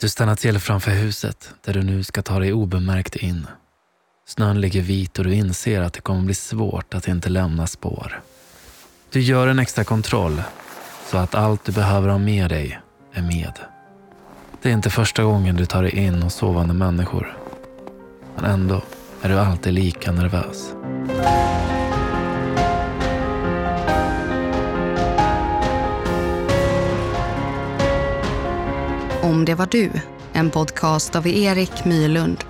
Du stannar till framför huset där du nu ska ta dig obemärkt in. Snön ligger vit och du inser att det kommer bli svårt att inte lämna spår. Du gör en extra kontroll så att allt du behöver ha med dig är med. Det är inte första gången du tar dig in hos sovande människor. Men ändå är du alltid lika nervös. Om det var du, en podcast av Erik Mylund.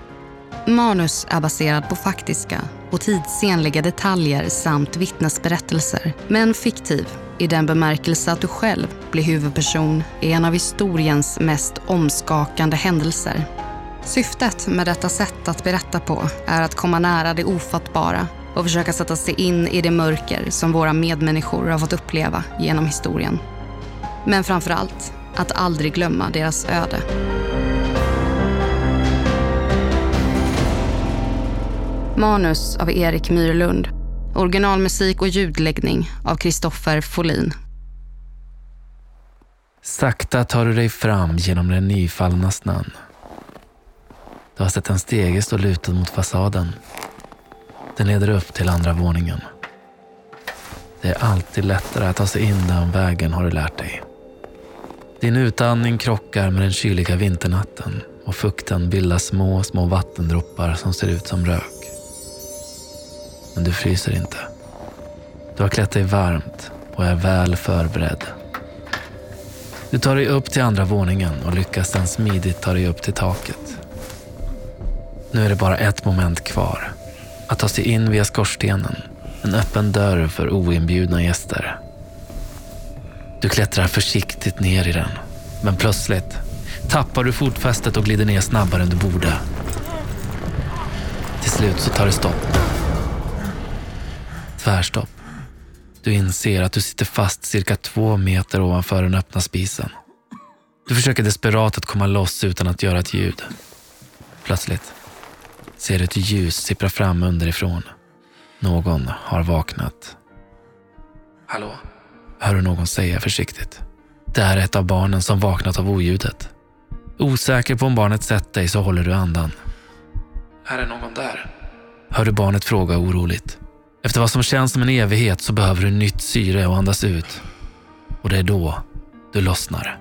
Manus är baserad på faktiska och tidsenliga detaljer samt vittnesberättelser, men fiktiv i den bemärkelse att du själv blir huvudperson i en av historiens mest omskakande händelser. Syftet med detta sätt att berätta på är att komma nära det ofattbara och försöka sätta sig in i det mörker som våra medmänniskor har fått uppleva genom historien. Men framför allt att aldrig glömma deras öde. Manus av Erik Myrlund. Originalmusik och ljudläggning av Kristoffer Folin. Sakta tar du dig fram genom den nyfallna snön. Du har sett en stege stå lutad mot fasaden. Den leder upp till andra våningen. Det är alltid lättare att ta sig in den vägen har du lärt dig. Din utandning krockar med den kyliga vinternatten och fukten bildar små, små vattendroppar som ser ut som rök. Men du fryser inte. Du har klätt dig varmt och är väl förberedd. Du tar dig upp till andra våningen och lyckas sen smidigt ta dig upp till taket. Nu är det bara ett moment kvar. Att ta sig in via skorstenen. En öppen dörr för oinbjudna gäster. Du klättrar försiktigt ner i den. Men plötsligt tappar du fotfästet och glider ner snabbare än du borde. Till slut så tar det stopp. Tvärstopp. Du inser att du sitter fast cirka två meter ovanför den öppna spisen. Du försöker desperat att komma loss utan att göra ett ljud. Plötsligt ser du ett ljus sippra fram underifrån. Någon har vaknat. Hallå? Hör du någon säga försiktigt. Det är ett av barnen som vaknat av oljudet. Osäker på om barnet sett dig så håller du andan. Är det någon där? Hör du barnet fråga oroligt. Efter vad som känns som en evighet så behöver du nytt syre och andas ut. Och det är då du lossnar.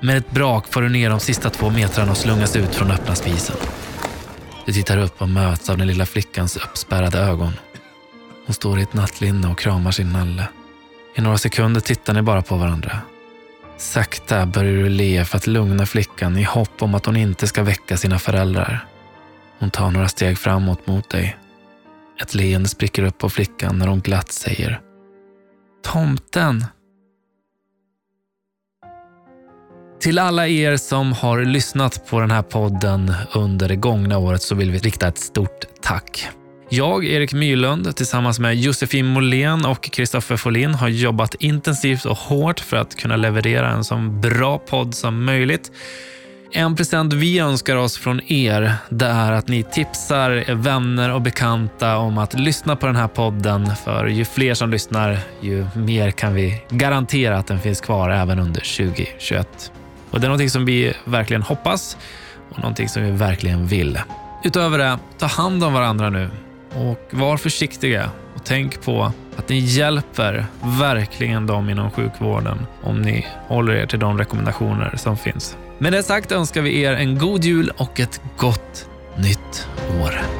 Med ett brak får du ner de sista två metrarna och slungas ut från öppna spisen. Du tittar upp och möts av den lilla flickans uppspärrade ögon. Hon står i ett nattlinne och kramar sin nalle. I några sekunder tittar ni bara på varandra. Sakta börjar du le för att lugna flickan i hopp om att hon inte ska väcka sina föräldrar. Hon tar några steg framåt mot dig. Ett leende spricker upp på flickan när hon glatt säger Tomten! Till alla er som har lyssnat på den här podden under det gångna året så vill vi rikta ett stort tack. Jag, Erik Myrlund, tillsammans med Josefin Molén och Kristoffer Folin har jobbat intensivt och hårt för att kunna leverera en så bra podd som möjligt. En present vi önskar oss från er det är att ni tipsar vänner och bekanta om att lyssna på den här podden. För ju fler som lyssnar, ju mer kan vi garantera att den finns kvar även under 2021. Och Det är någonting som vi verkligen hoppas och någonting som vi verkligen vill. Utöver det, ta hand om varandra nu och var försiktiga och tänk på att ni hjälper verkligen dem inom sjukvården om ni håller er till de rekommendationer som finns. Med det sagt önskar vi er en god jul och ett gott nytt år.